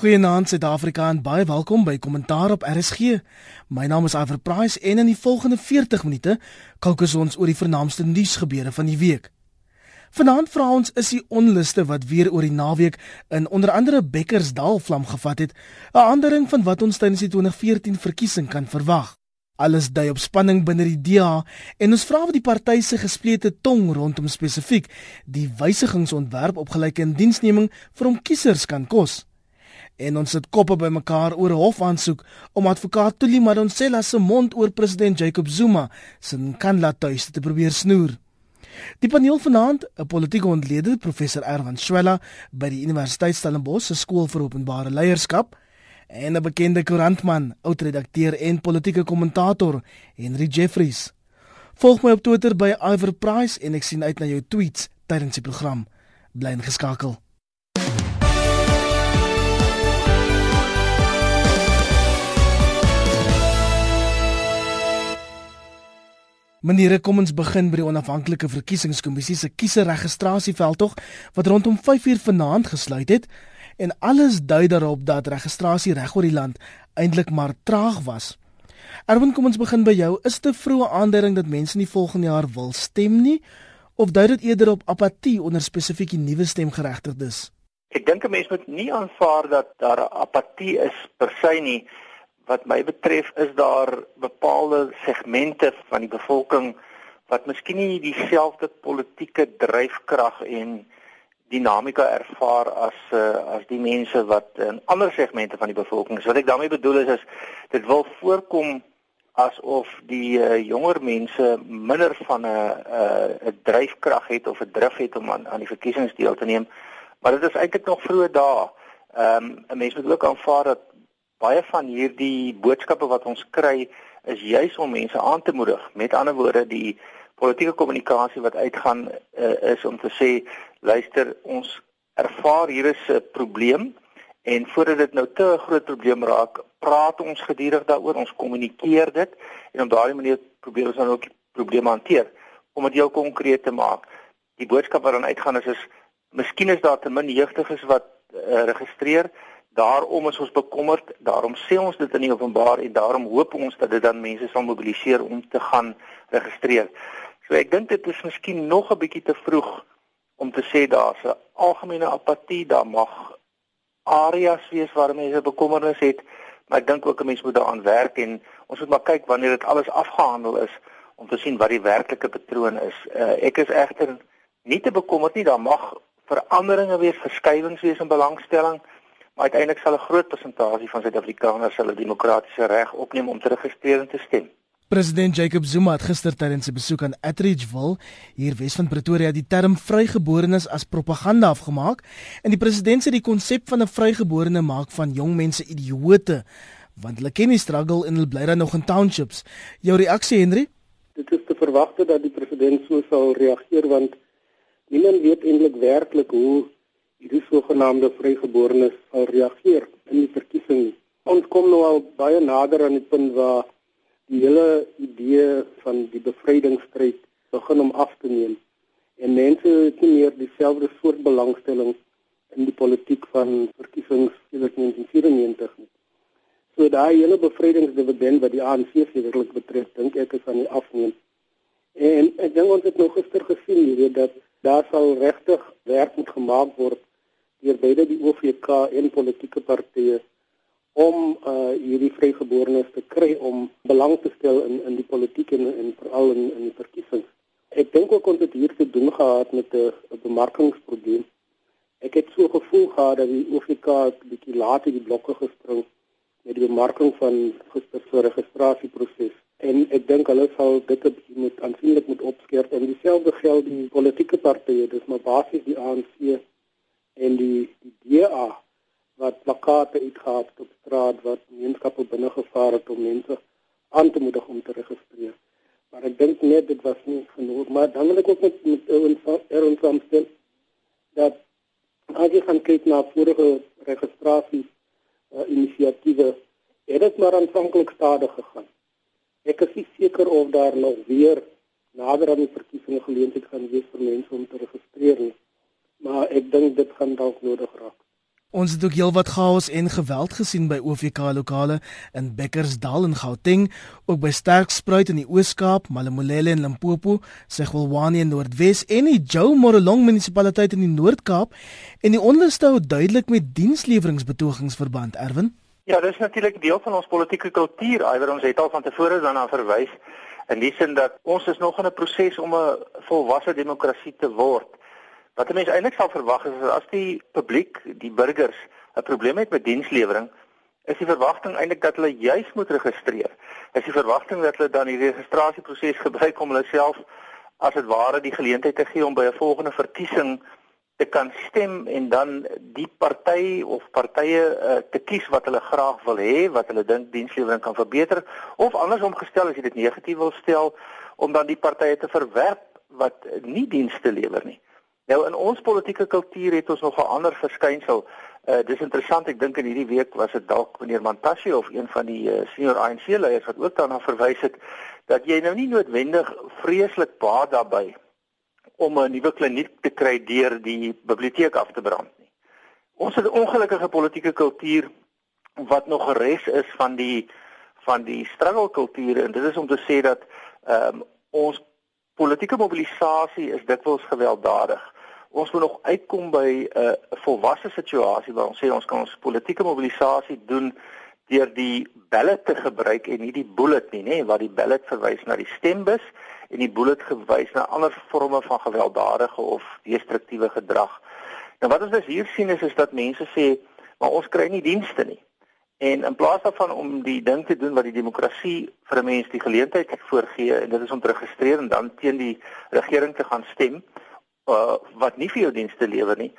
Goeienaand Suid-Afrika en baie welkom by Kommentaar op RSG. My naam is Iver Price en in die volgende 40 minute kookus ons oor die vernaamste nuusgebeure van die week. Vanaand vra ons is die onluste wat weer oor die naweek in onder andere Bekkersdal vlam gevat het, 'n aandering van wat ons tydens die 2014 verkiesing kan verwag. Alles dui op spanning binne die DA en ons vra wat die party se gesplete tong rondom spesifiek die wysigingsontwerp op gelyke indiensneming vir hom kiesers kan kos en ons sit koppe bymekaar oor 'n hofaansoek om advokaat Tuli Madonsela se mond oor president Jacob Zuma se kan laat tuis te probeer snoer. Die paneel vanaand, 'n politieke ontleder professor Erwan Swela by die Universiteit Stellenbosch se skool vir openbare leierskap en 'n bekende koerantman, oudredakteur en politieke kommentator Henry Jeffries. Volg my op Twitter by Iverprice en ek sien uit na jou tweets tydens die program. Bly ingeskakel. Meneere, kom ons begin by die onafhanklike verkiesingskommissie se kieserregistrasieveldtog wat rondom 5uur vanaand gesluit het en alles dui daarop dat registrasie reg oor die land eintlik maar traag was. Erwin, kom ons begin by jou. Is 'n vroeë aanduiding dat mense nie volgende jaar wil stem nie of dui dit eerder op apatie onder spesifieke nuwe stemgeregtigdes? Ek dink 'n mens moet nie aanvaar dat daar apatie is per se nie wat my betref is daar bepaalde segmente van die bevolking wat miskien nie dieselfde politieke dryfkrag en dinamika ervaar as uh, as die mense wat in ander segmente van die bevolking is. Wat ek daarmee bedoel is is dit wil voorkom asof die uh, jonger mense minder van 'n 'n 'n dryfkrag het of 'n drif het om aan aan die verkiesings deel te neem. Maar dit is eintlik nog vroeg dae. Ehm um, 'n mens moet ook aanvaar dat baie van hierdie boodskappe wat ons kry is juis om mense aan te moedig. Met ander woorde, die politieke kommunikasie wat uitgaan uh, is om te sê, luister, ons ervaar hier is 'n probleem en voordat dit nou te 'n groot probleem raak, praat ons gedurig daaroor, ons kommunikeer dit en op daardie manier probeer ons dan ook die probleem hanteer om dit heel konkreet te maak. Die boodskap wat dan uitgaan is is miskien is daar te min jeugdiges wat uh, registreer, Daarom is ons bekommerd, daarom sê ons dit in die openbaar en daarom hoop ons dat dit dan mense sal mobiliseer om te gaan registreer. So ek dink dit is miskien nog 'n bietjie te vroeg om te sê daar's 'n algemene apatie, daar mag areas wees waar mense bekommernis het, maar ek dink ook 'n mens moet daaraan werk en ons moet maar kyk wanneer dit alles afgehandel is om te sien wat die werklike patroon is. Uh, ek is egter nie te bekommerd nie, daar mag veranderinge wees, verskywings wees in belangstelling maar uiteindelik sal 'n groot persentasie van Suid-Afrikaners hulle demokratiese reg opneem om te registreer en te stem. President Jacob Zuma het gister tydens 'n besoek aan Atteridgeville, hier Wes van Pretoria, die term vrygeborenes as propaganda afgemaak en die president sê die konsep van 'n vrygeborene maak van jong mense idioote want hulle ken die struggle en hulle bly dan nog in townships. Jou reaksie Henry? Dit is te verwagte dat die president so sou reageer want niemand weet eintlik werklik hoe hierdie sogenaamde vrygeborenes sal reageer in die verkiesing. Ons kom nou al baie nader aan die punt waar die hele idee van die bevrydingsstryd begin om af te neem en mense het nie meer dieselfde soort belangstelling in die politiek van verkiesings in 1994 nie. So daai hele bevrydingsdividend wat die ANC sekerlik betref, dink ek is aan die afneem. En ek dink ons het nog gister gesien, weet dat daar sal regtig werk moet gemaak word deur beide die OVK en politieke partye om uh hierdie vrygeborenes te kry om belang te stel in in die politiek en en veral in in die verkiesings. Ek dink ook ons het hier te doen gehad met 'n bemarkingsprobleem. Ek het so gevoel gehad dat die OVK 'n bietjie laat in die blokke gespring met die bemarking van gister se registrasieproses en ek dink hulle sal dit moet aansienlik moet opskerp en dieselfde geld die politieke partye dis maar basies die ANC en die die DA wat plakate uitgehaal het op straat wat gemeenskappe binne gevaar het om mense aan te moedig om te registreer. Maar ek dink net dit was nie genoeg, maar dan wil ek ook met met ons saamstel dat as jy gaan kyk na vorige registrasie uh, inisiatiewe, het dit maar aanvanklik stadig gegaan. Ek is seker of daar nog weer nader aan die verkiesing geleentheid gaan wees vir mense om te registreer nie maar ek dink dit gaan dalk nodig raak. Ons het ook heelwat chaos en geweld gesien by OVK lokale in Bekkersdal en Gauteng, ook by Sterkspruit in die Oos-Kaap, Malamulele in Limpopo, Segwelwani in Noordwes en die Joe Morelong munisipaliteit in die Noord-Kaap en die onluste hou duidelik met diensleweringsbetogings verband, Erwin. Ja, dis natuurlik deel van ons politieke kultuur, iwer ons het al van tevore daarna verwys in die sin dat ons is nog in 'n proses om 'n volwasse demokrasie te word. Wat 'n mens eintlik sal verwag is as die publiek, die burgers, 'n probleem het met dienslewering, is die verwagting eintlik dat hulle juis moet registreer. Is die verwagting dat hulle dan die registrasieproses gebruik om hulle self as dit ware die geleentheid te gee om by 'n volgende verkiesing te kan stem en dan die party of partye uh, te kies wat hulle graag wil hê, wat hulle dink dienslewering kan verbeter of andersom gestel as jy dit negatief wil stel om dan die partye te verwerp wat nie dienste lewer nie. Nou in ons politieke kultuur het ons nog 'n ander verskynsel. Uh dis interessant, ek dink in hierdie week was dit dalk meneer Mantashe of een van die uh, senior ANC leiers wat ook daarna verwys het dat jy nou nie noodwendig vreeslik baat daarbey om 'n nuwe kliniek te kry deur die biblioteek af te brand nie. Ons het 'n ongelukkige politieke kultuur wat nog geres is van die van die struggle kultuur en dit is om te sê dat ehm um, ons politieke mobilisasie is dikwels gewelddadig ons moet nog uitkom by 'n uh, volwasse situasie waar ons sê ons kan ons politieke mobilisasie doen deur die ballot te gebruik en nie die bullet nie, nê, waar die ballot verwys na die stembus en die bullet verwys na ander forme van gewelddadige of destruktiewe gedrag. Nou wat ons dus hier sien is is dat mense sê, maar ons kry nie dienste nie. En in plaas daarvan om die ding te doen wat die demokrasie vir 'n mens die geleentheid voorgee en dit is om te registreer en dan teen die regering te gaan stem, uh, wat nie vir jou dienste lewer nie,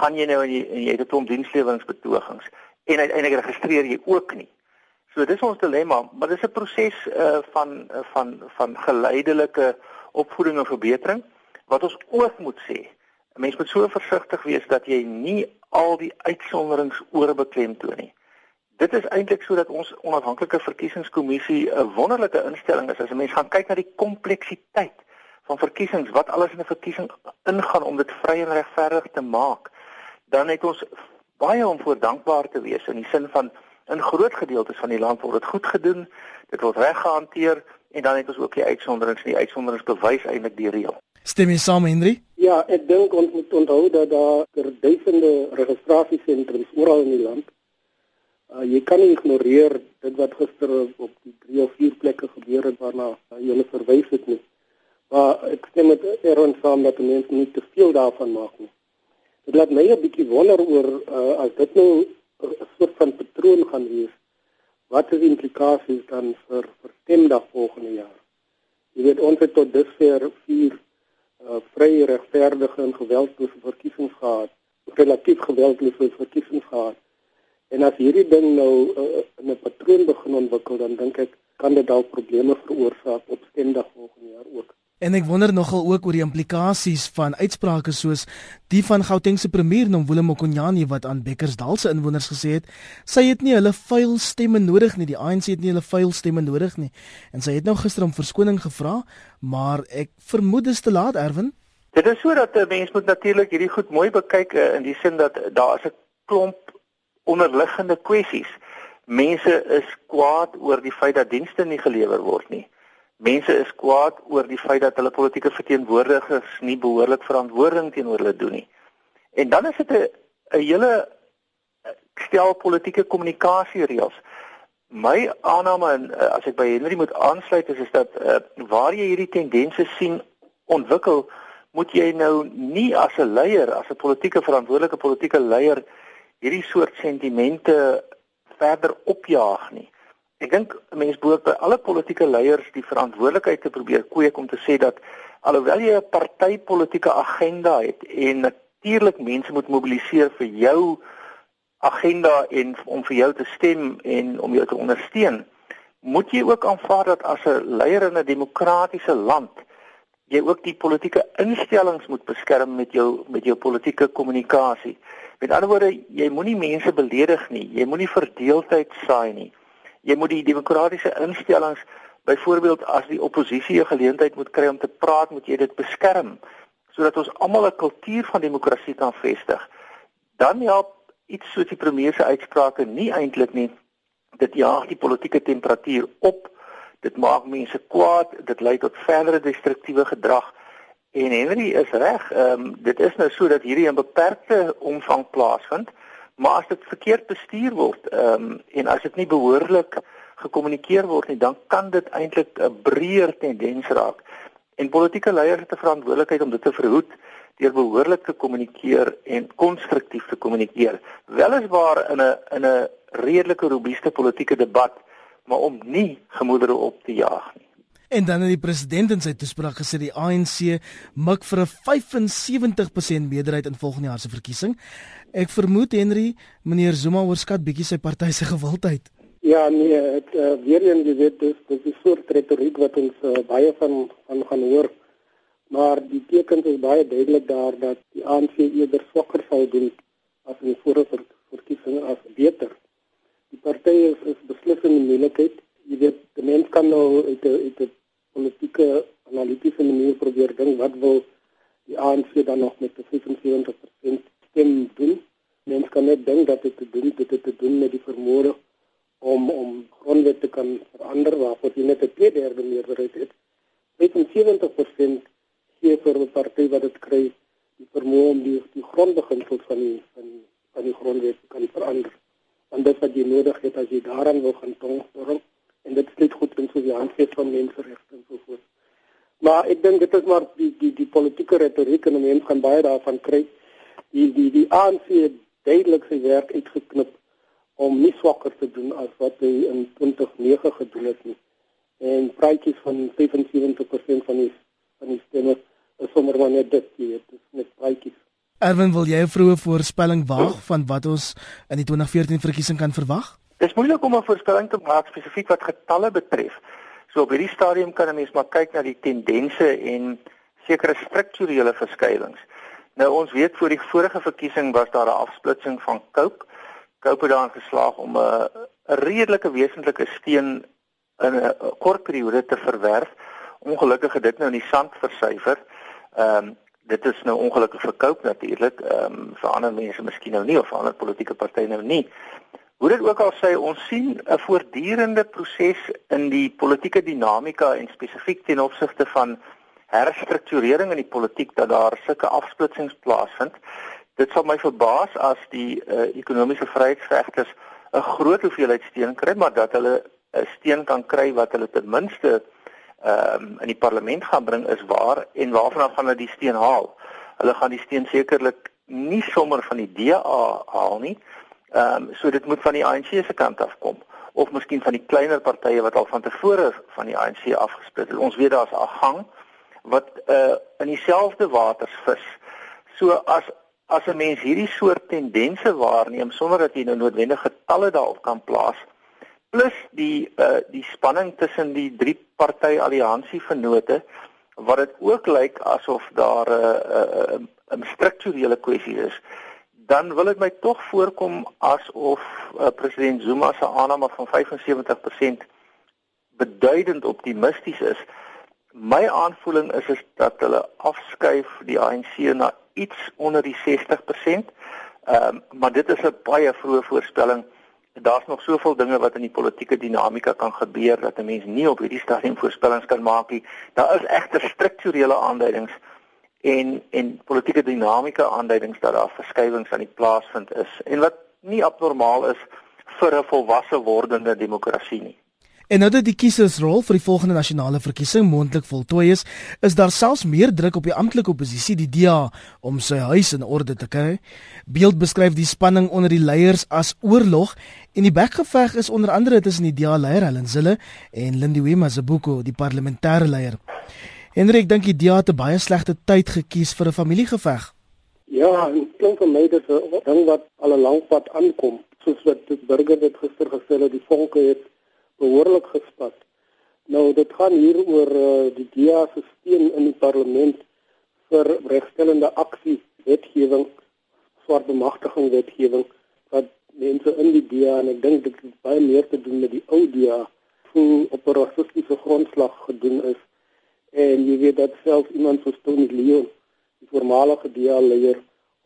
gaan jy nou en jy, en jy het 'n klomp diensleweringspetogings en uiteindelik registreer jy ook nie. So dis ons dilemma, maar dis 'n proses uh, van uh, van van geleidelike opvoeding en verbetering wat ons ook moet sê. 'n Mens moet so versigtig wees dat jy nie al die uitsonderings oorbeklemtoon nie. Dit is eintlik sodat ons onafhanklike verkiesingskommissie 'n wonderlike instelling is as 'n mens gaan kyk na die kompleksiteit van verkiesings wat alles in 'n verkiesing ingaan om dit vry en regverdig te maak, dan het ons baie om voor dankbaar te wees in die sin van in groot gedeeltes van die land word dit goed gedoen, dit word reg gehanteer en dan het ons ook die uitsonderings die uitsonderings bewys eintlik die reël. Stem jy saam Henry? Ja, ek dink ons moet onthou dat daar duisende registrasiesentrums oral in die land. Uh, jy kan nie ignoreer dit wat gister op die drie of vier plekke gebeur het waarna uh, jy verwys het nie. Maar ek stem met Aaron saam dat mense nie te veel daarvan maak nie. Dit laat my 'n bietjie wonder oor uh, as dit nou 'n soort van patroon gaan wees. Wat is die implikasies dan vir vir stemdag volgende jaar? Jy weet ons het tot dusver vier uh, vrye regverdige en geweldloose verkiesings gehad, relatief geweldloose verkiesings gehad. En as hierdie ding nou uh, 'n patroon begin ontwikkel, dan dink ek kan dit dalk probleme veroorsaak op stemdag volgende jaar ook. En ek wonder nogal ook oor die implikasies van uitsprake soos die van Gauteng se premier Nomvula Mokonyane wat aan Bekkersdal se inwoners gesê het, sy het nie hulle vuil stemme nodig nie, die ANC het nie hulle vuil stemme nodig nie. En sy het nou gister om verskoning gevra, maar ek vermoed dit is te laat, Erwin. Dit is so dat 'n mens moet natuurlik hierdie goed mooi bekyk eh, in die sin dat daar is 'n klomp onderliggende kwessies. Mense is kwaad oor die feit dat dienste nie gelewer word nie. Mense is kwaad oor die feit dat hulle politieke verteenwoordigers nie behoorlik verantwoording teenoor hulle doen nie. En dan is dit 'n 'n hele eh, stel politieke kommunikasiereëls. My aanname en eh, as ek by Henry moet aansluit is is dat uh, waar jy hierdie tendense sien ontwikkel, moet jy nou nie as 'n leier, as 'n politieke verantwoordelike politieke leier hierdie soort sentimente verder opjaag nie. Ek dink mense behoort by alle politieke leiers die verantwoordelikheid te probeer kweek om te sê dat alhoewel jy 'n partytetiese agenda het en natuurlik mense moet mobiliseer vir jou agenda en om vir jou te stem en om jou te ondersteun, moet jy ook aanvaar dat as 'n leier in 'n demokratiese land jy ook die politieke instellings moet beskerm met jou met jou politieke kommunikasie. Met ander woorde, jy moenie mense beledig nie, jy moenie verdeeldheid saai nie jy moet die demokratiese instellings byvoorbeeld as die oppositie 'n geleentheid moet kry om te praat, moet jy dit beskerm sodat ons almal 'n kultuur van demokrasie kan vestig. Dan help iets soos die premier se uitsprake nie eintlik nie. Dit jaag die politieke temperatuur op. Dit maak mense kwaad, dit lei tot verdere destruktiewe gedrag. En Henry is reg. Ehm um, dit is nou so dat hierdie in beperkte omvang plaasvind, maar as dit verkeerd bestuur word, ehm um, en as dit nie behoorlik gekommunikeer word nie, dan kan dit eintlik 'n breër tendens raak. En politieke leiers het 'n verantwoordelikheid om dit te verhoed deur behoorlik te kommunikeer en konstruktief te kommunikeer. Weliswaar in 'n in 'n redelike robuuste politieke debat, maar om nie gemoedere op te jaag nie. En dan het die president in sy toespraak gesê die ANC mik vir 'n 75% meerderheid in volgende jaar se verkiesing. Ek vermoed Henry, meneer Zuma oorskat bietjie sy party se gewildheid. Ja, nee, het uh, weer een jy weet dis dis 'n soort retoriek wat ons uh, baie van van gaan hoor. Maar die tekens is baie duidelik daar dat die ANC eerder swakker sal doen as in die vorige verkiesings as beter. Die party is, is beslis in die moeilikheid. Jy weet, die mens kan nou uit uit 'n politieke analitiese manier probeer dink wat wil die ANC dan nog met 75% stem doen. Mens kan net dink dat dit doen dit te doen met die vermoë om om grondwet te kan verander waarvoor jy net 'n tweederde meerderheid het. Met 70% gee vir 'n party wat dit kry die vermoë om die die grondbeginsels van die van van die grondwet te kan verander. Want dit wat jy nodig het as jy daaraan wil gaan tong en dit is net goed in so die handvat van menseregte en so voort. Maar ek dink dit is maar die die die politieke retoriek en mense gaan baie daarvan kry. Die die die ANC het duidelik sy werk uitgeknip om nie swakker te doen as wat hy in 2009 gedoen het nie. En praatjies van 75% van die van die stemme is sommer maar net dit, weet, dit is net praatjies. Erwin, wil jy 'n vroeë voorspelling waag van wat ons in die 2014 verkiesing kan verwag? Dit is moeilik om 'n voorspelling te maak spesifiek wat getalle betref. So op hierdie stadium kan 'n mens maar kyk na die tendense en sekere strukturele verskuiwings. Nou ons weet voor die vorige verkiesing was daar 'n afsplitsing van Coke Koupe daarin geslaag om 'n redelike wesentlike steen in 'n kort periode te verwerf. Ongelukkig het dit nou in die sand versyfer. Ehm um, dit is nou ongelukkig vir Koupe natuurlik. Ehm um, vir ander mense miskien nou nie of ander politieke partye nou nie. Hoe dit ook al sê, ons sien 'n voortdurende proses in die politieke dinamika en spesifiek ten opsigte van herstrukturering in die politiek dat daar sulke afsplitsings plaasvind. Dit sal my verbaas as die uh, ekonomiese vryheidsvegters 'n groot hoeveelheid steen kry, maar dat hulle 'n steen kan kry wat hulle ten minste ehm um, in die parlement gaan bring is waar en waarvan gaan hulle die steen haal? Hulle gaan die steen sekerlik nie sommer van die DA haal nie. Ehm um, so dit moet van die ANC se kant af kom of miskien van die kleiner partye wat al van tevore van die ANC afgesplit het. Ons weet daar's 'n gang wat uh in dieselfde waters vis. So as as 'n mens hierdie soort tendense waarneem sonder dat jy nou noodwendig getalle daarop kan plaas plus die uh die spanning tussen die drie party alliansie vennote wat dit ook lyk asof daar 'n uh, 'n uh, 'n strukturele kwessie is dan wil dit my tog voorkom asof uh, president Zuma se aanname van 75% beduidend optimisties is my aanvoeling is is dat hulle afskuif die ANC na iets onder die 60%. Ehm um, maar dit is 'n baie vroeë voorspelling. Daar's nog soveel dinge wat in die politieke dinamika kan gebeur dat 'n mens nie op hierdie stadium voorspellings kan maak nie. Daar is egter strukturele aanduidings en en politieke dinamika aanduidings dat daar verskywings aan die plaas vind is en wat nie abnormaal is vir 'n volwasse wordende demokrasie nie. En nou dat die kiesersrol vir die volgende nasionale verkiesing moontlik voltooi is, is daar selfs meer druk op die amptelike oppositie, die DA, om sy huis in orde te kry. Beeld beskryf die spanning onder die leiers as oorlog en die bekgeveg is onder andere tussen die DA leier Helen Zille en Lindiwe Mazibuko, die parlementêre leier. Hendrik dink die DA het 'n baie slegte tyd gekies vir 'n familiegeveg. Ja, en klink vir my dit 'n ding wat al 'n lang pad aankom, soos wat die burger dit gister gesê het, die volke het behoorlik gespat. Nou dit gaan hier oor uh, die DEA se steun in die parlement vir regstellende aksie wetgewing, swart bemagtiging wetgewing wat mense in die DEA en ek dink dit het baie meer te doen met die ou DEA hoe op 'n rassistiese grondslag gedoen is. En jy weet dat self iemand soos Tony Leon, die voormalige DEA leier,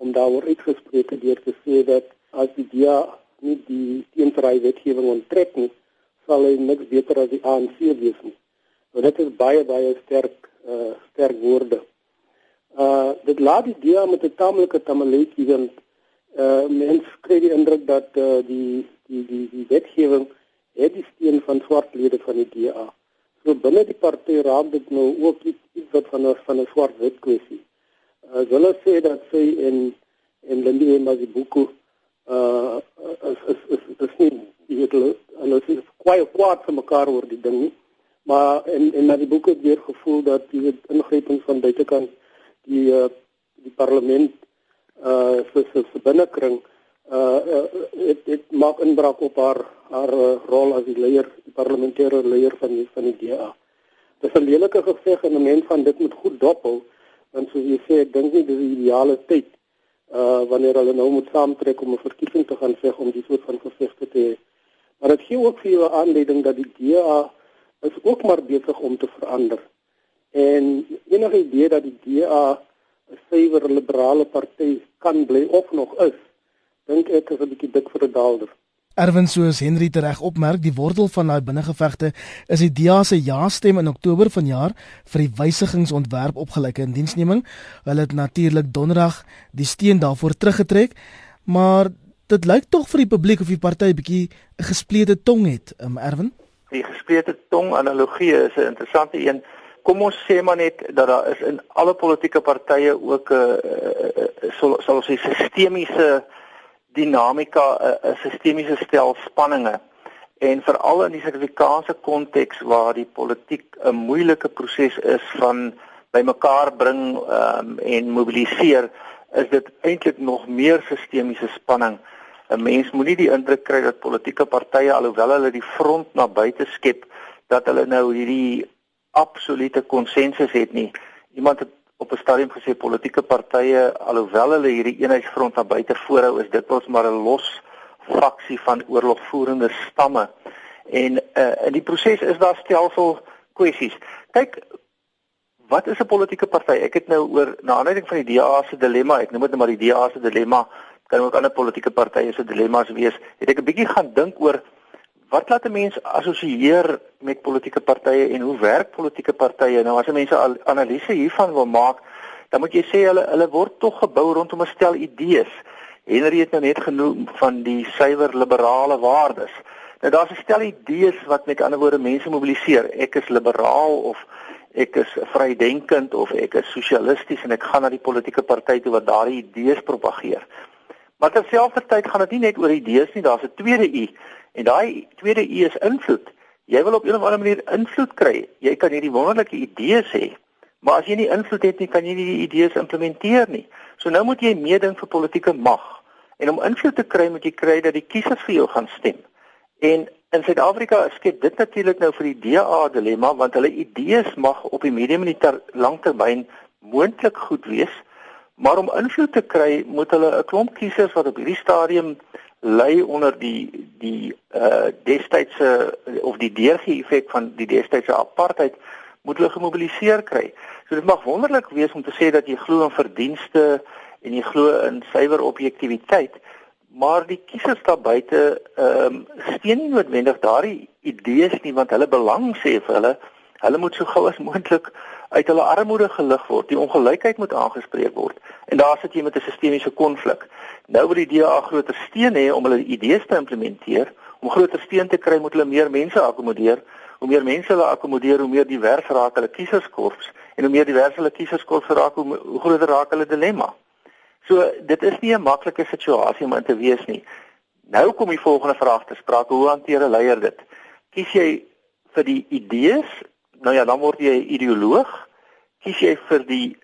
om daaroor uitgespreek het deur te sê dat as die DA nie die teenvrye wetgewing onttrek nie, sal hy niks beter as die ANC wees nie. Nou dit is baie baie sterk uh sterk woorde. Uh dit laat die DA met 'n tamelike tamaletjie want uh mens kry die indruk dat uh, die die die die wetgewing het die steun van swartlede van die DA. So binne die party raak dit nou ook iets, iets wat van 'n van 'n swart wet kwessie. Uh hulle sê dat sy in en Lindy Mazibuko uh is is is is nie die het hulle hulle is kwai kwaad vir mekaar oor die ding nie. Maar en en Mazibuko het weer gevoel dat die ingryping van buitekant die uh, die parlement uh vir vir binnekring uh, uh het dit maak inbraak op haar haar uh, rol as die leier die parlementêre leier van die van die DA. Dit is 'n lelike geveg en 'n mens van dit moet goed dophou want soos jy sê ek dink nie dis die ideale tyd uh wanneer hulle nou moet saamtrek om 'n verkiesing te gaan veg om die soort van gevegte te hê. Maar dit gee ook vir jou 'n aanleiding dat die DA is ook maar besig om te verander. En enige idee dat die DA 'n suiwer liberale party kan bly of nog is, dink ek is 'n bietjie dik vir 'n daalder. Erwin soos Henry tereg opmerk, die wortel van daai binnengevegte is die DA se ja-stem in Oktober vanjaar vir die wysigingsontwerp opgelyke indiensneming. Hulle het natuurlik donderdag die steun daarvoor teruggetrek, maar dit lyk tog vir die publiek of die party bietjie 'n gesplete tong het, um, Erwin. Die gesplete tong analogie is 'n interessante een. Kom ons sê maar net dat daar is in alle politieke partye ook 'n uh, uh, uh, sal ons sê sistemiese uh, dinamika 'n sistemiese stel spanninge en veral in die Suid-Afrikaanse konteks waar die politiek 'n moeilike proses is van bymekaar bring um, en mobiliseer is dit eintlik nog meer sistemiese spanning. 'n Mens moenie die indruk kry dat politieke partye alhoewel hulle die front na buite skep dat hulle nou hierdie absolute konsensus het nie. Iemand het op 'n stadium gesê politieke partye alhoewel hulle hierdie eenheidsfront aan buite voorhou is dit ons maar 'n los faksie van oorlogvoerende stamme. En uh, in die proses is daar stelsel kwessies. Kyk wat is 'n politieke party ek het nou oor na aanleiding van die DA se dilemma ek noem dit nou maar die DA se dilemma kan ook ander politieke partye se dilemma's wees het ek 'n bietjie gaan dink oor Wat laat 'n mens assosieer met politieke partye en hoe werk politieke partye? Nou as 'n mens 'n analise hiervan wil maak, dan moet jy sê hulle hulle word tog gebou rondom 'n stel idees. Henry het nou net genoem van die suiwer liberale waardes. Nou daar's 'n stel idees wat met ander woorde mense mobiliseer. Ek is liberaal of ek is vrydenkend of ek is sosialisties en ek gaan na die politieke party toe wat daardie idees propageer. Maar terselfdertyd gaan dit nie net oor idees nie, daar's 'n tweede i En daai tweede U is invloed. Jy wil op 'n of ander manier invloed kry. Jy kan hierdie wonderlike idees hê, maar as jy nie invloed het nie, kan jy nie die idees implementeer nie. So nou moet jy meeding vir politieke mag. En om invloed te kry, moet jy kry dat die kiesers vir jou gaan stem. En in Suid-Afrika skep dit natuurlik nou vir die DA dilemma want hulle idees mag op die medium en die langtermyn moontlik goed wees, maar om invloed te kry, moet hulle 'n klomp kiesers wat op hierdie stadium lei onder die die uh destydse of die deurgie effek van die destydse apartheid moet hulle gemobiliseer kry. So dit mag wonderlik wees om te sê dat jy glo in verdienste en jy glo in suiwer objektiviteit, maar die kiesers daar buite ehm um, steun nie noodwendig daardie idees nie want hulle belang sê vir hulle hulle moet so gou as moontlik uit hulle armoede gelig word. Die ongelykheid moet aangespreek word. En daar sit jy met 'n sistemiese konflik. Nou wil die DA groter steun hê om hulle idees te implementeer. Om groter steun te kry moet hulle meer mense akkommodeer. Hoe meer mense hulle akkommodeer, hoe meer divers raak hulle kieserskorps en hoe meer divers hulle kieserskorps raak, hoe, hoe groter raak hulle dilemma. So dit is nie 'n maklike situasie om in te wees nie. Nou kom die volgende vraag te sprake: Hoe hanteer 'n leier dit? Kies jy vir die idees? Nou ja, dan word jy 'n ideoloog. Kies jy vir die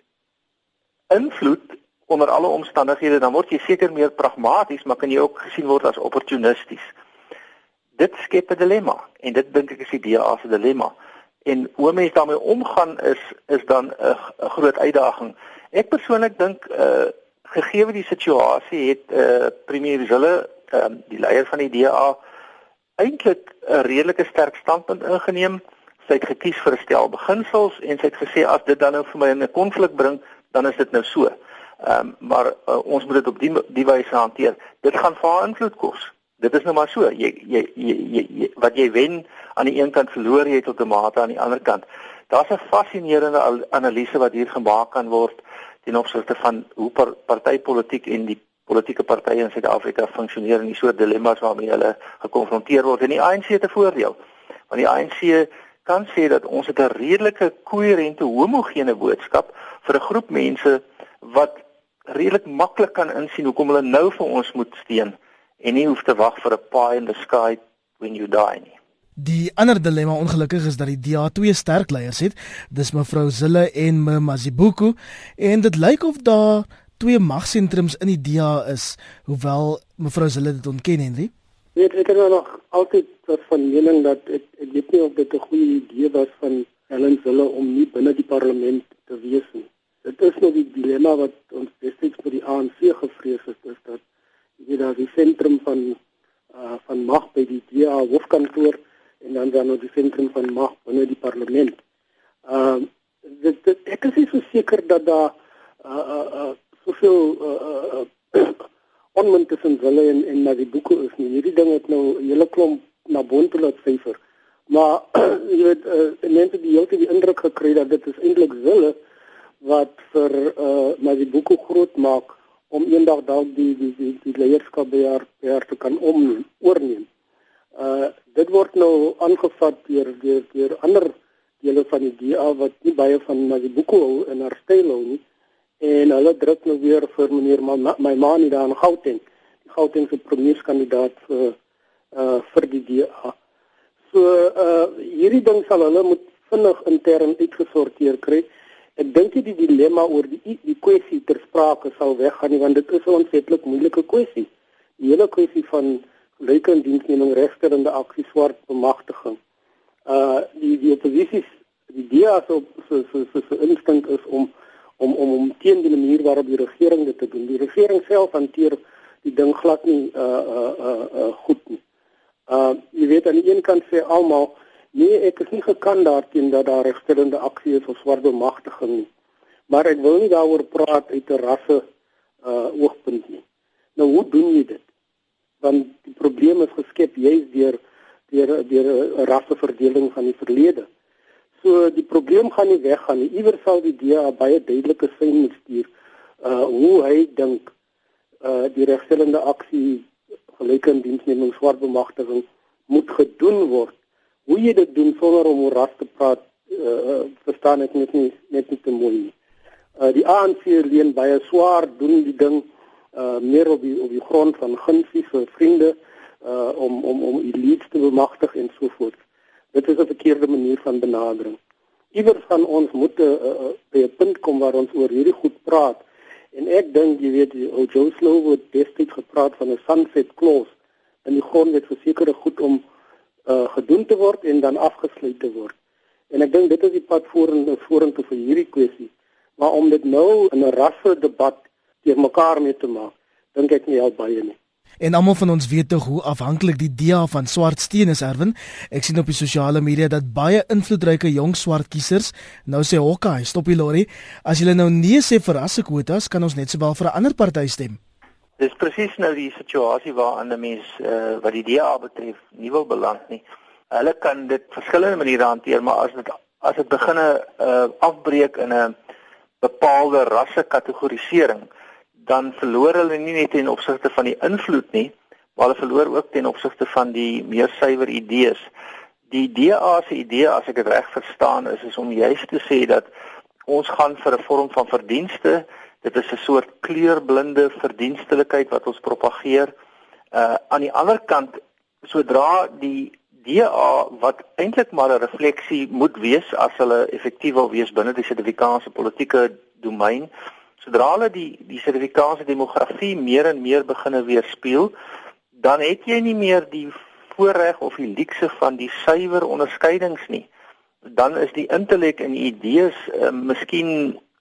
invloed onder alle omstandighede dan word jy seker meer pragmaties, maar kan jy ook gesien word as opportunisties. Dit skep 'n dilemma en dit dink ek is die DA se dilemma. En hoe mense daarmee omgaan is is dan 'n groot uitdaging. Ek persoonlik dink uh gegee die situasie het uh premier Zille, uh, die leier van die DA eintlik 'n redelike sterk standpunt ingeneem. Sy het gekies vir stel beginsels en sy het gesê as dit dan nou vir my in 'n konflik bring, dan is dit nou so. Ehm um, maar uh, ons moet dit op die die wyse hanteer. Dit gaan vir haar invloed kos. Dit is nou maar so. Jy jy jy, jy, jy wat jy wen aan die een kant verloor jy tot 'n mate aan die ander kant. Daar's 'n fascinerende analise wat hier gemaak kan word ten opsigte van hoe par, partytetiek en die politieke partye in Suid-Afrika funksioneer en die soort dilemma's waarmee hulle gekonfronteer word. En die ANC het 'n voordeel. Want die ANC kan sê dat ons 'n redelike koherente homogene boodskap vir 'n groep mense wat redelik maklik kan insien hoekom hulle nou vir ons moet steun en nie hoef te wag vir 'n pie in the sky when you die nie. Die ander dilemma ongelukkig is dat die DA twee sterk leiers het, dis mevrou Zille en me Mazibuko en dit lyk of daar twee magsentrums in die DA is, hoewel mevrou Zille dit ontken Henry. Weet ek het nog altyd van mening dat ek ek weet nie of dit 'n goeie idee was van Helen Zille om nie binne die parlement te wees nie. Dit is nou die dilemma wat ons destyds vir die ANC gevrees het, is dat jy daar die sentrum van uh, van mag by die DA hoofkantoor en dan dan nog die sentrum van mag binne die parlement. Ehm uh, dit, dit ek is nie so seker dat daar uh uh, uh soveel uh uh onmunt tussen hulle en en boeke is nie. Hierdie ding het nou 'n hele klomp na boontoe laat syfer. Maar jy weet uh, mense die heeltyd die indruk gekry dat dit is eintlik hulle wat vir uh na die boeke groot maak om eendag dalk die die die, die leierskap by haar, by haar te kan om oorneem. Uh dit word nou aangevat deur deur deur ander dele van die DA wat nie baie van Mazibuko hou en haar styl hou nie. En hulle druk nou weer vir meneer my ma nie daar in Gauteng. Die Gauteng se premierskandidaat vir uh vir die DA. So uh hierdie ding sal hulle moet vinnig intern uitgesorteer kry. Ek dink die dilemma oor die die kwessie ter sprake sal weggaan nie want dit is 'n ontsettelik moeilike kwessie. Die hele kwessie van lyke in diensneming regsterende aksie swart bemagtiging. Uh die die oppositie die DEA so so so so, so instink is om om om om teen die manier waarop die regering dit doen. Die regering self hanteer die ding glad nie uh uh uh, uh goed nie. Uh jy weet aan die een kant sê almal nee ek is nie gekant daarteen dat daar regsterende aksie is of swart bemagtiging nie. Maar ek wil nie daaroor praat uit 'n rasse uh oogpunt nie. Nou hoe doen jy dit? want die probleem is geskep juis deur deur deur 'n rasseverdeling van die verlede. So die probleem gaan nie weggaan nie. Iewers sal die DA baie duidelike sein moet stuur uh hoe hy dink uh die regstellende aksie gelyke in diensneming swart bemagtiging moet gedoen word. Hoe jy dit doen sonder om oor ras te praat, uh verstaan ek net nie net nie te mooi nie. Uh die ANC leen baie swaar doen die ding uh meer op die op die grond van gunsies vir vriende uh om om om elites te bemagtig en so voort. Dit is 'n verkeerde manier van benadering. Iewers van ons moet uh, uh, by 'n punt kom waar ons oor hierdie goed praat. En ek dink jy weet o Joe Slow het destyds gepraat van 'n sunset clause in die grondwet vir sekere goed om uh gedoen te word en dan afgesluit te word. En ek dink dit is die pad vorentoe vorentoe vir hierdie kwessie. Maar om dit nou in 'n rasse debat teer mekaar mee te maak, dink ek nie help baie nie. En almal van ons weet tog hoe afhanklik die DA van swart steen is, Erwin. Ek sien op die sosiale media dat baie invloedryke jong swart kiesers nou sê, "Hokkie, stop die lorry. As julle nou nee sê vir rassekwotas, kan ons net sowel vir 'n ander party stem." Dis presies nou die situasie waaraan 'n mens uh, wat die DA betref nie wil beland nie. Hulle kan dit verskillende maniere hanteer, maar as dit as dit beginne uh, afbreek in 'n bepaalde rassekategorisering, dan verloor hulle nie net ten opsigte van die invloed nie, maar hulle verloor ook ten opsigte van die meer suiwer idees. Die DA se idee as ek dit reg verstaan is is om juist te sê dat ons gaan vir 'n vorm van verdienste, dit is 'n soort kleurblinde verdienstelikheid wat ons propageer. Uh aan die ander kant sodra die DA wat eintlik maar 'n refleksie moet wees as hulle effektief wil wees binne die Suid-Afrikaanse politieke domein, sodra hulle die die Suid-Afrikaanse demografie meer en meer beginne weerspieël, dan het jy nie meer die voorreg of die luukse van die suiwer onderskeidings nie. Dan is die intellek en die idees uh, miskien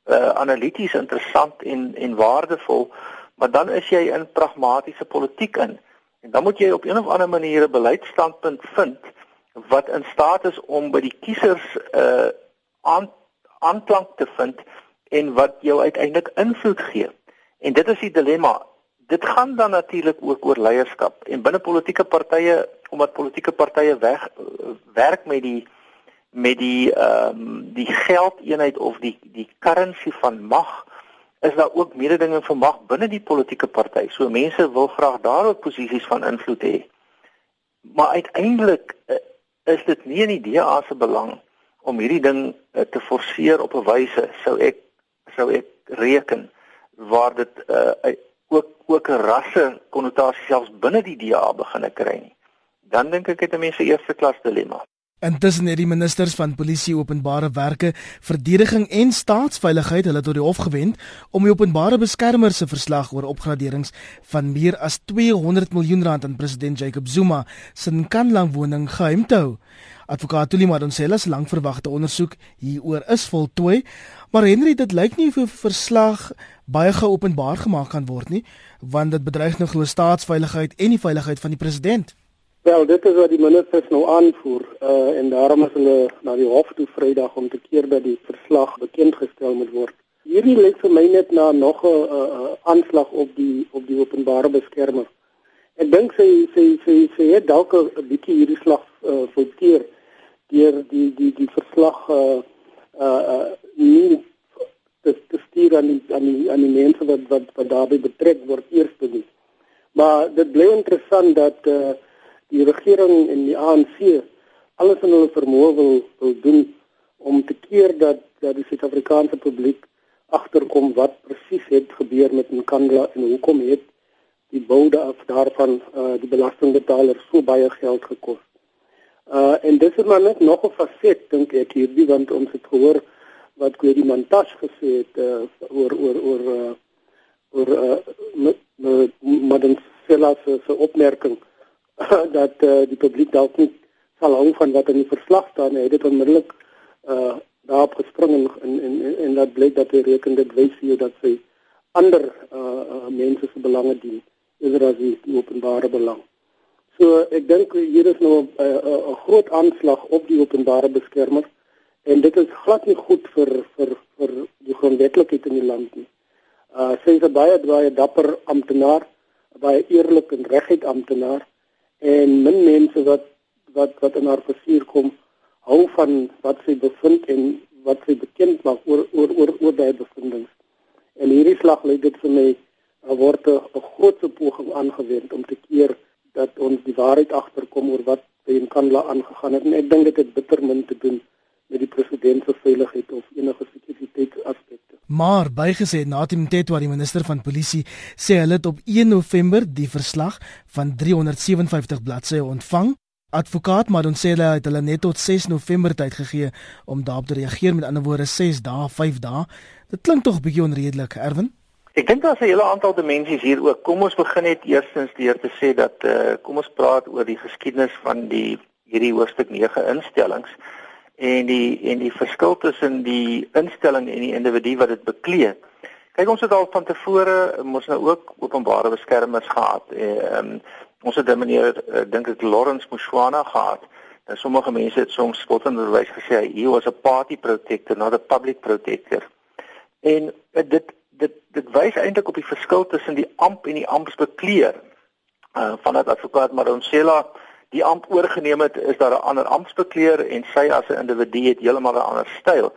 uh, analities interessant en en waardevol, maar dan is jy in pragmatiese politiek in. En dan moet jy op een of ander manier 'n beleidsstandpunt vind wat in staat is om by die kiesers uh aan aanklank te vind en wat jou uiteindelik invloed gee. En dit is die dilemma. Dit gaan dan natuurlik ook oor leierskap en binne politieke partye omdat politieke partye weg werk met die met die ehm um, die geldeenheid of die die currency van mag is daar ook mededinging van mag binne die politieke party. So mense wil graag daar ook posisies van invloed hê. Maar uiteindelik uh, is dit nie in die DA se belang om hierdie ding uh, te forceer op 'n wyse sou ek sou ek reken waar dit uh, ook ook 'n rasse konnotasie selfs binne die DA begin kry nie. Dan dink ek het 'n mens se eerste klas dilemma. Intussen het die ministers van polisie, openbare werke, verdediging en staatsveiligheid hulle tot die hof gewend om die openbare beskermer se verslag oor opgraderings van meer as 200 miljoen rand aan president Jacob Zuma se Nkandla woning geheim te hou. Advokaat Tuli Madonsela se lankverwagte ondersoek hieroor is voltooi, maar Henry dit lyk nie of die verslag baie gou openbaar gemaak kan word nie, want dit bedreig nog glo staatsveiligheid en die veiligheid van die president. Wel, dit is wat die ministers nou aanvoer uh en daarom is hulle na die hof toe Vrydag om te keer dat die verslag bekend gestel moet word. Hierdie lê vir my net na nog 'n uh, uh, aanslag op die op die openbare beskermer. Ek dink sy sy sy sy het dalk 'n bietjie hierdie slag uh volkeer deur die die die verslag uh uh, uh nie te, te stuur aan die, aan die aan die mense wat wat, wat daarbey betrek word eers te doen. Maar dit bly interessant dat uh die regering en die ANC alles in hulle vermoë wil, wil doen om te keer dat dat die Suid-Afrikaanse publiek agterkom wat presies het gebeur met Nkandla en hoekom het die boude af daarvan uh, die belastingbetalers so baie geld gekos. Uh en dis is maar net nog 'n faset dink ek hierdie want ons het gehoor wat Kwedi Mantashe gesê het uh, oor oor oor uh, oor uh, met, met Madam Sela se opmerking dat uh, die publiek dalk nie sal hou van wat in die verslag staan nie. Hy het dit onmiddellik uh daarop gespring en en en, en dat blyk dat hy reken dit wys vir jou dat sy ander uh, uh mense se belange dien eerder as die, openbare belang. So ek dink hier is nou 'n uh, uh, groot aanslag op die openbare beskermer en dit is glad nie goed vir vir vir die grondwetlikheid in die land nie. Uh sy is 'n baie baie dapper amptenaar, baie eerlike en reguit amptenaar en min mense wat wat wat in haar versuur kom hou van wat sy bevind en wat sy bekend maak oor oor oor oor daai bevindinge. En hierdie slag lê dit vir my word 'n groot poging aangewend om te keer dat ons die waarheid agterkom oor wat by Nkandla aangegaan het en ek dink dit het bitter min te doen met die president se veiligheid of enige sekuriteitsaspekte. Maar bygesê Natim Tetwa die minister van polisie sê hulle het op 1 November die verslag van 357 bladsye ontvang. Advokaat Madonsela het hulle net tot 6 November tyd gegee om daarop te reageer met ander woorde 6 dae, 5 dae. Dit klink tog 'n bietjie onredelik, Erwin. Ek dink daar's 'n hele aantal dimensies hier ook. Kom ons begin net eerstens deur te sê dat uh, kom ons praat oor die geskiedenis van die hierdie hoofstuk 9 instellings en die en die verskil tussen die instelling en die individu wat dit beklee. Kyk ons het al van tevore mos nou ook openbare beskermers gehad. Ehm um, ons het 'n meneer uh, dink ek Lawrence Mushwana gehad. En sommige mense het soms spottenderwys gesê hy was 'n party protector, not a public protector. En uh, dit dit dit wys eintlik op die verskil tussen die amp en die amptsbekleer. Uh van dat advokaat Maronsela die amp oorgeneem het, is daar 'n ander amptsbekleer en sy as 'n individu het heeltemal 'n ander styl.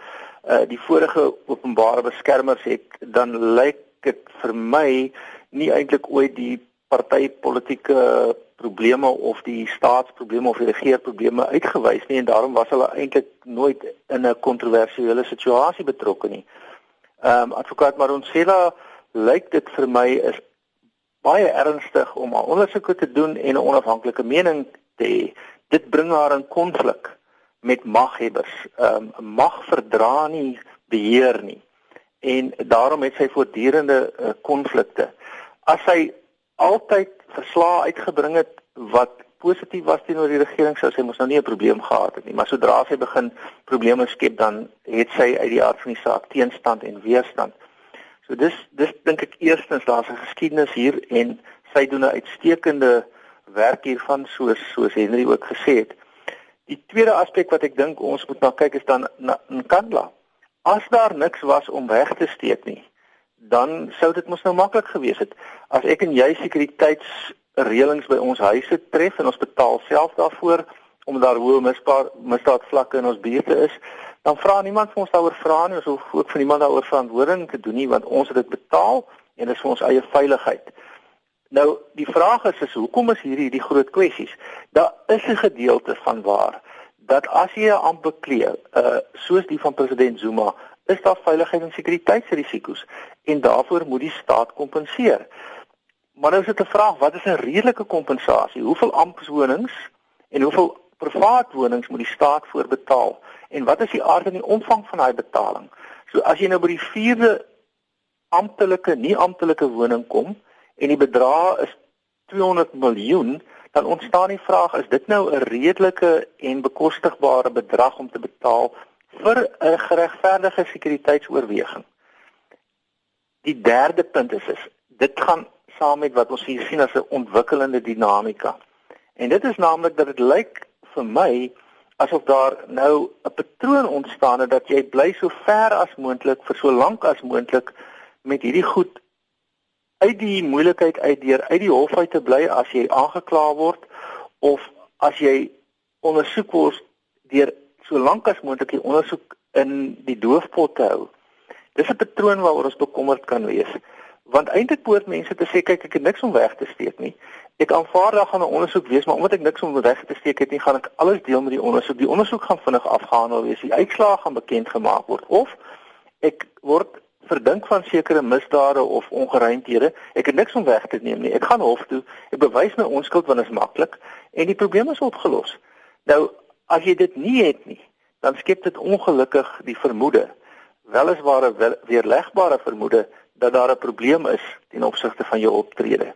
Uh die vorige openbare beskermers het dan lyk dit vir my nie eintlik ooit die partytetiese probleme of die staatsprobleme of die regeringsprobleme uitgewys nie en daarom was hulle eintlik nooit in 'n kontroversiële situasie betrokke nie. Ehm um, advokaat Maronsela lyk dit vir my is baie ernstig om 'n ondersoek te doen en 'n onafhanklike mening te hê. Dit bring haar in konflik met maghebbers. Ehm um, mag verdra nie beheer nie. En daarom het sy voortdurende uh, konflikte. As sy altyd verslae uitgebring het wat positief was teenoor die regering, sou sy mos nou nie 'n probleem gehad het nie, maar sodra sy begin probleme skep, dan het sy uit die aard van die saak teenstand en weerstand. So dis dis dink ek eerstens daar's 'n geskiedenis hier en sy doen 'n uitstekende werk hiervan soos soos Henry ook gesê het. Die tweede aspek wat ek dink ons moet na kyk is dan na Nkandla. As daar niks was om weg te steek nie, dan sou dit mos nou maklik gewees het as ek en jy sekuriteitsreëlings by ons huise tref en ons betaal self daarvoor omdat daar hoë misdaadvlakke in ons buurte is, dan vra niemand vir ons daaroor vra nie, ons hoef ook vir niemand daaroor verantwoording te doen nie want ons het dit betaal en dit is vir ons eie veiligheid. Nou die vraag is is hoekom is hierdie die groot kwessies? Daar is 'n gedeelte van waar dat as jy 'n amp beklee, uh soos die van president Zuma, is daar veiligheid en sekuriteitsrisiko's en daarvoor moet die staat kompenseer. Maar nou is dit 'n vraag, wat is 'n redelike kompensasie? Hoeveel ampswonings en hoeveel privaat wonings moet die staat voorbetaal en wat is die aard en die omvang van daai betaling? So as jy nou by die vierde amptelike nie amptelike woning kom en die bedrag is 200 miljoen, dan ontstaan die vraag is dit nou 'n redelike en bekostigbare bedrag om te betaal vir 'n geregverdige sekuriteitsoorweging? Die derde punt is is dit gaan saam met wat ons hier sien as 'n ontwikkelende dinamika. En dit is naamlik dat dit lyk vir my asof daar nou 'n patroon ontstaan het dat jy bly so ver as moontlik vir so lank as moontlik met hierdie goed uit die moeilikheid uit deur uit die hof uit te bly as jy aangekla word of as jy ondersoek word deur so lank as moontlik die ondersoek in die doofpot te hou. Dis 'n patroon waaroor ons bekommerd kan wees. Want eintlik poort mense te sê kyk ek het niks om weg te steek nie. Ek aanvaar dat gaan 'n ondersoek wees, maar omdat ek niks om weg te steek het nie, gaan ek alles deel met die ondersoek. Die ondersoek gaan vinnig afgehandel wees. Die uitslae gaan bekend gemaak word of ek word verdink van sekere misdade of ongeruimthede. Ek het niks om weg te neem nie. Ek gaan hof toe. Ek bewys my onskuld want dit is maklik en die probleem is opgelos. Nou as jy dit nie het nie, dan skep dit ongelukkig die vermoede, weliswaar 'n weerlegbare vermoede dat daar 'n probleem is ten opsigte van jou optrede.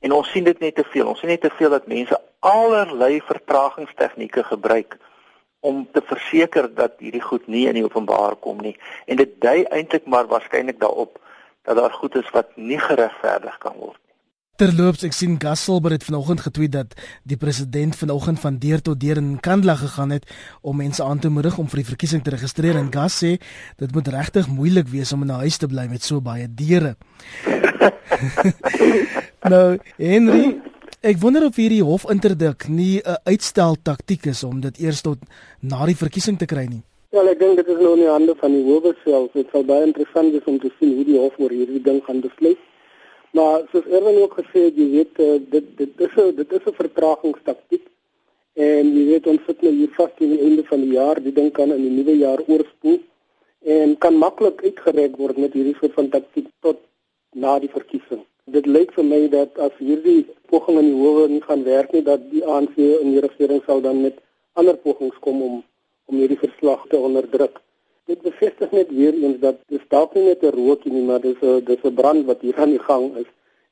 En ons sien dit net te veel. Ons sien net te veel dat mense allerlei vertragingstegnieke gebruik om te verseker dat hierdie goed nie in die openbaar kom nie en dit dui eintlik maar waarskynlik daarop dat daar goed is wat nie geregverdig kan word nie. Terloops, ek sien Gasselber het vanoggend getweet dat die president vanoggend van deur tot deur in Kandla gegaan het om mense aan te moedig om vir die verkiesing te registreer en Gas sê dit moet regtig moeilik wees om in 'n huis te bly met so baie deure. nou, Henry, Ek wonder of hierdie hofinterdik nie 'n uitstel taktiek is om dit eers tot na die verkiesing te kry nie. Ja, ek dink dit is nou in die hande van die howe self. Dit sal baie interessant wees om te sien hoe die hof oor hierdie ding gaan besluit. Maar soos Erwin ook gesê het, jy weet eh, dit dit is 'n dit is 'n vertragingstaktiek. En jy weet ons sit nou hier vas teen die einde van die jaar, die ding kan in die nuwe jaar oorspoel en kan maklik uitgereik word met hierdie soort van taktiek tot na die verkiesing dit lyk vir my dat as hierdie poging in die howe nie gaan werk nie dat die ANC in die regering sal dan met ander pogings kom om om hierdie verslag te onderdruk. Dit bevestig net weer eens dat dit dalk nie net 'n rookie nie, maar dis 'n dis 'n brand wat hier aan die gang is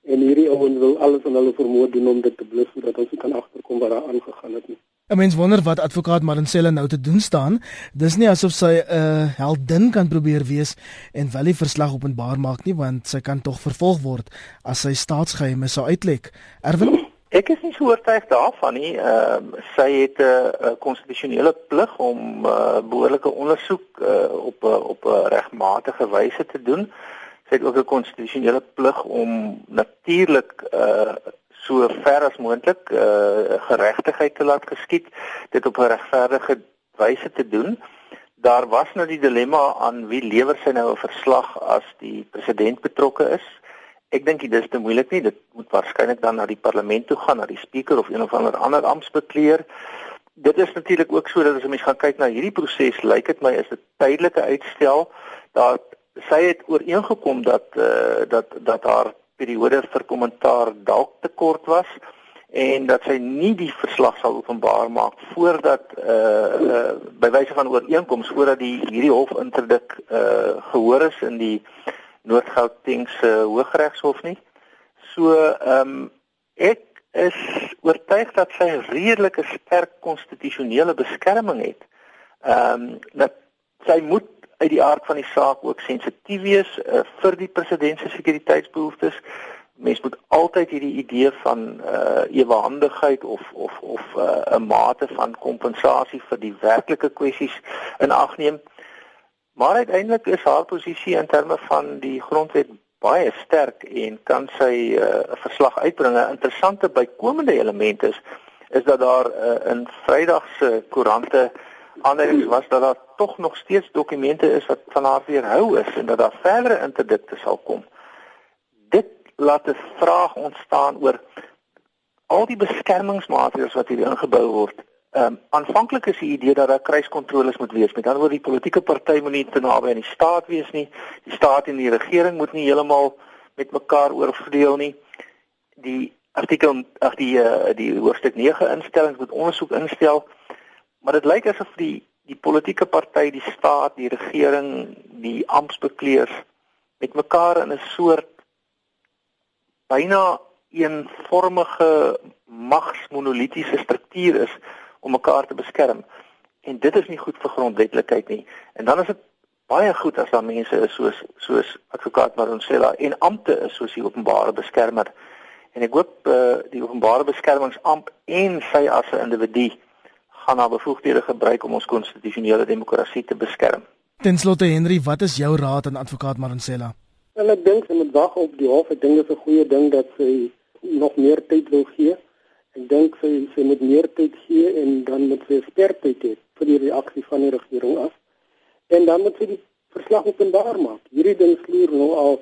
en hierdie ouens wil alles in hulle vermoë doen om dit te blus sodat ons kan agterkom wat daar aangegaan het nie. 'n Mens wonder wat advokaat Marincella nou te doen staan. Dis nie asof sy 'n uh, heldin kan probeer wees en wel die verslag openbaar maak nie, want sy kan tog vervolg word as sy staatsgeheime sou uitlek. Erwin Ek is nie so oortuig daarvan nie. Ehm uh, sy het 'n uh, konstitusionele plig om uh, behoorlike ondersoek uh, op uh, op 'n uh, regmatige wyse te doen. Sy het ook 'n konstitusionele plig om natuurlik uh, so ver as moontlik uh geregtigheid te laat geskied, dit op 'n regverdige wyse te doen. Daar was nou die dilemma aan wie lewer sy nou 'n verslag as die president betrokke is. Ek dink dit is te moeilik nie. Dit moet waarskynlik dan na die parlement toe gaan, na die spreker of een of ander ander amptbekleer. Dit is natuurlik ook so dat as 'n mens gaan kyk na hierdie proses, lyk dit my is dit tydelike uitstel dat sy het ooreengekom dat uh dat dat haar periode vir kommentaar dalk te kort was en dat sy nie die verslag sal openbaar maak voordat uh, uh by wyse van ooreenkoms voordat die hierdie hof interdik uh gehoor is in die Noord-Gautengse Hooggeregshof nie. So ehm um, ek is oortuig dat sy redelike sterk konstitusionele beskerming het. Ehm um, dat sy moet uit die aard van die saak ook sensitief wees uh, vir die president se sekuriteitsbehoeftes. Mens moet altyd hierdie idee van uh ewehandigheid of of of uh, 'n uh, mate van kompensasie vir die werklike kwessies in ag neem. Maar uiteindelik is haar posisie in terme van die grondwet baie sterk en kan sy 'n uh, verslag uitbring. 'n Interessante bykomende element is is dat daar uh, in Vrydag se koerante aanduidings was dat daar tog nog steeds dokumente is wat van haar weerhou is en dat daar verdere interdikte sal kom. Dit laat 'n vraag ontstaan oor al die beskermingsmaatreëls wat hier ingebou word Ehm um, aanvanklik is die idee dat daar kruiskontroles moet wees. Met ander woorde, die politieke party moet nie te naby aan die staat wees nie. Die staat en die regering moet nie heeltemal met mekaar oorverdeel nie. Die artikel ag die uh, die hoofstuk 9 instellings moet ondersoek instel. Maar dit lyk asof die die politieke party, die staat, die regering, die amptbekleers met mekaar in 'n soort byna eenvormige magsmonolitiese struktuur is om mekaar te beskerm. En dit is nie goed vir grondwetlikheid nie. En dan is dit baie goed as daar mense is soos soos advokaat Maronsela en ampte is soos die openbare beskermer. En ek hoop uh, die openbare beskermingsamp en sy as 'n individu gaan haar bevoegdhede gebruik om ons konstitusionele demokrasie te beskerm. Ten slotte Henry, wat is jou raad aan advokaat Maronsela? Wel ek dink sy moet wag op die hof. Ek dink dit is 'n goeie ding dat sy nog meer tyd wil gee. Ek dink sy sy moet meer tyd gee en dan moet sy skerpheid hê vir die reaksie van die regering af. En dan moet sy die verslag openbaar maak. Hierdie ding sluier nou al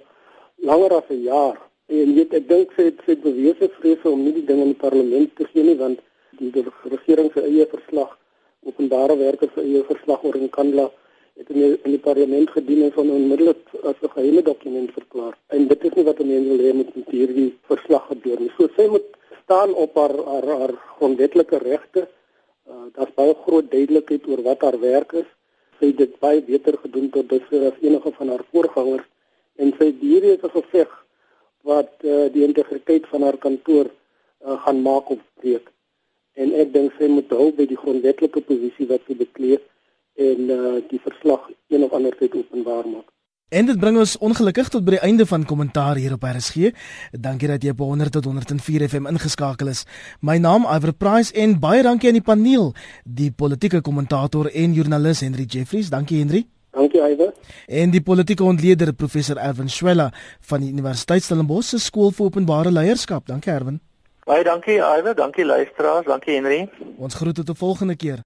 langer as 'n jaar. En weet ek dink sy het sy bewese vrese om nie die ding in die parlement te gee nie want die, regering se eie verslag openbare werke se eie verslag oor in Kandla het in die, in die parlement gedien en van onmiddellik as 'n geheime dokument verklaar. En dit is nie wat 'n mens wil hê met hierdie verslag gebeur nie. So sy moet staan op haar haar, haar grondwetlike regte. Uh, Daar's baie groot duidelikheid oor wat haar werk is. Sy het dit baie beter gedoen tot dusver as enige van haar voorgangers en sy hierdie is 'n geveg wat uh, die integriteit van haar kantoor uh, gaan maak of breek. En ek dink sy moet hou by die grondwetlike posisie wat sy bekleed en uh, die verslag een of ander tyd openbaar maak. En dit bring ons ongelukkig tot by die einde van kommentaar hier op RSG. Dankie dat jy op 100 tot 104 FM ingeskakel is. My naam Iver Price en baie dankie aan die paneel, die politieke kommentator en joernalis Henry Jeffries. Dankie Henry. Dankie Iver. En die politieke ontleder professor Erwin Swela van die Universiteit Stellenbosch se skool vir openbare leierskap. Dankie Erwin. Baie dankie Iver, dankie luisteraars, dankie Henry. Ons groet tot 'n volgende keer.